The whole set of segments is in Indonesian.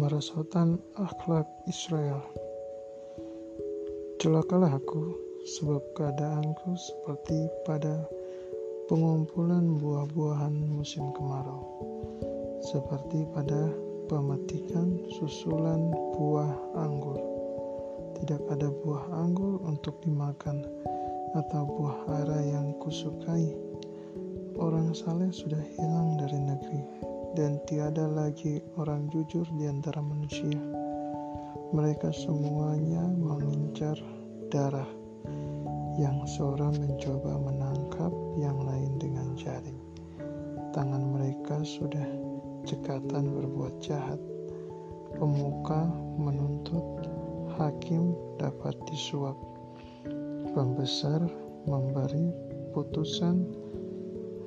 kemerosotan akhlak Israel. Celakalah aku, sebab keadaanku seperti pada pengumpulan buah-buahan musim kemarau, seperti pada pemetikan susulan buah anggur. Tidak ada buah anggur untuk dimakan, atau buah ara yang kusukai. Orang saleh sudah hilang dari negeri, dan tiada lagi orang jujur di antara manusia. Mereka semuanya mengincar darah, yang seorang mencoba menangkap yang lain dengan jaring. Tangan mereka sudah cekatan berbuat jahat. Pemuka menuntut, hakim dapat disuap. Pembesar memberi putusan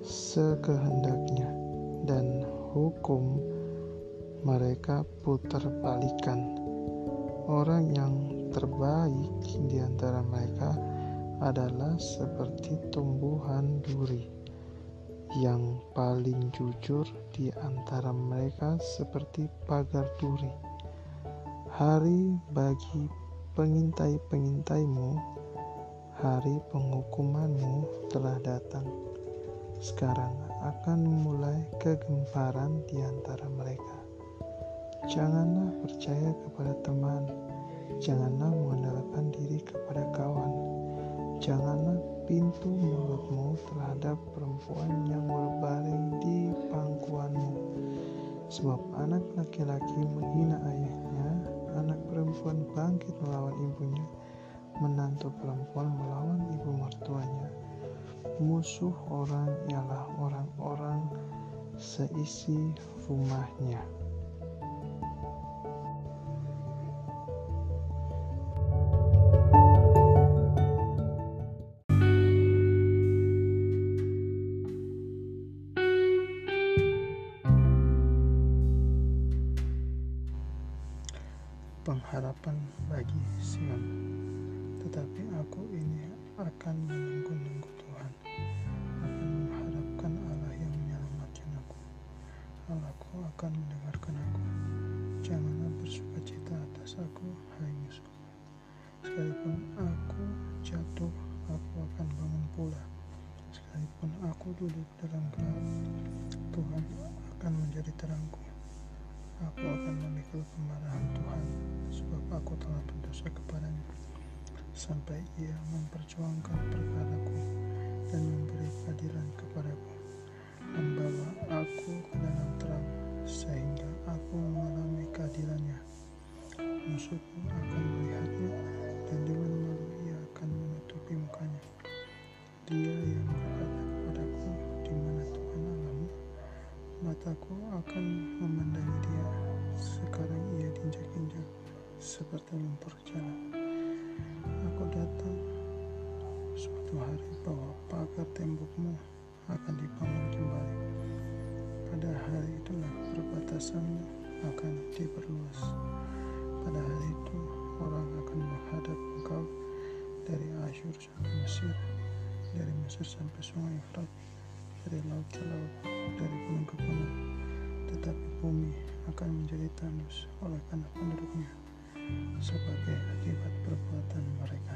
sekehendaknya dan hukum mereka putar balikan. Orang yang terbaik di antara mereka adalah seperti tumbuhan duri. Yang paling jujur di antara mereka seperti pagar duri. Hari bagi pengintai-pengintaimu, hari penghukumanmu telah datang. Sekarang akan mulai kegemparan di antara mereka. Janganlah percaya kepada teman, janganlah mengandalkan diri kepada kawan. Janganlah pintu mulutmu terhadap perempuan yang berbaring di pangkuanmu. Sebab anak laki-laki menghina ayahnya, anak perempuan bangkit melawan ibunya, menantu perempuan melawan ibu mertuanya. Musuh orang ialah orang-orang seisi rumahnya. pengharapan bagi Sion. Tetapi aku ini akan menunggu-nunggu duduk dalam gelap, Tuhan akan menjadi terangku. Aku akan memikul kemarahan Tuhan, sebab aku telah berdosa kepadanya. Sampai ia memperjuangkan perkaraku dan memberi keadilan kepadaku. Membawa aku ke dalam terang, sehingga aku mengalami keadilannya. Musuhku akan seperti lumpur. Aku datang suatu hari bahwa pagar tembokmu akan dibangun kembali. Pada hari itulah perbatasanmu akan diperluas. Pada hari itu orang akan menghadap engkau dari Asyur sampai Mesir, dari Mesir sampai sungai Efrat, dari laut ke laut, dari gunung ke gunung. Tetapi bumi akan menjadi tandus oleh karena penduduknya sebagai akibat perbuatan mereka.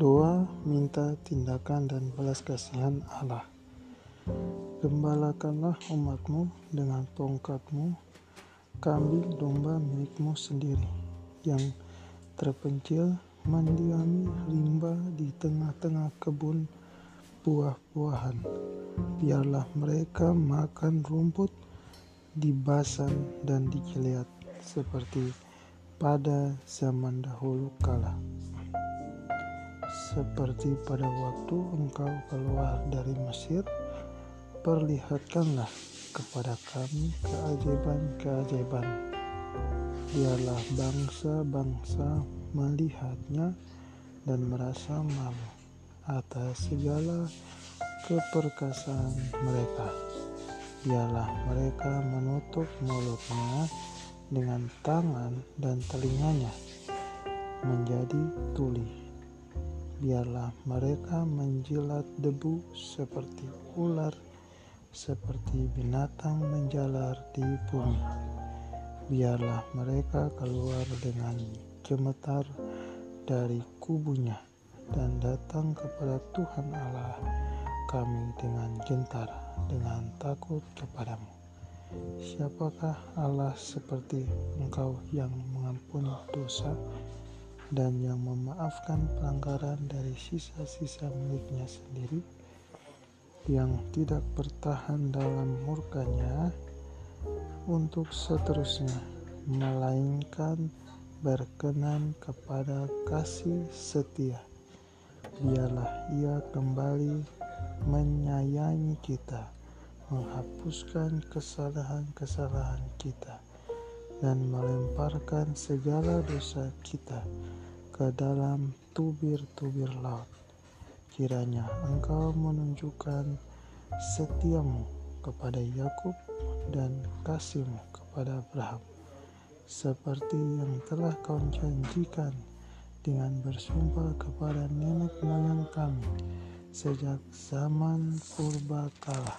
Doa minta tindakan dan belas kasihan Allah. Gembalakanlah umatmu dengan tongkatmu, kambil domba milikmu sendiri, yang terpencil mendiami rimba di tengah-tengah kebun buah-buahan. Biarlah mereka makan rumput di basan dan di seperti pada zaman dahulu kala. Seperti pada waktu engkau keluar dari Mesir, perlihatkanlah kepada kami keajaiban-keajaiban. Biarlah bangsa-bangsa melihatnya dan merasa malu atas segala keperkasaan mereka. Biarlah mereka menutup mulutnya dengan tangan dan telinganya menjadi tuli. Biarlah mereka menjilat debu seperti ular, seperti binatang menjalar di bumi. Biarlah mereka keluar dengan gemetar dari kubunya dan datang kepada Tuhan Allah kami dengan gentar, dengan takut kepadamu. Siapakah Allah seperti Engkau yang mengampuni dosa dan yang memaafkan pelanggaran dari sisa-sisa miliknya sendiri, yang tidak bertahan dalam murkanya untuk seterusnya, melainkan berkenan kepada kasih setia. Biarlah ia kembali menyayangi kita, menghapuskan kesalahan-kesalahan kita, dan melemparkan segala dosa kita ke dalam tubir-tubir laut. Kiranya Engkau menunjukkan setiamu kepada Yakub dan kasihmu kepada Abraham, seperti yang telah kau janjikan dengan bersumpah kepada nenek moyang kami sejak zaman purba kala.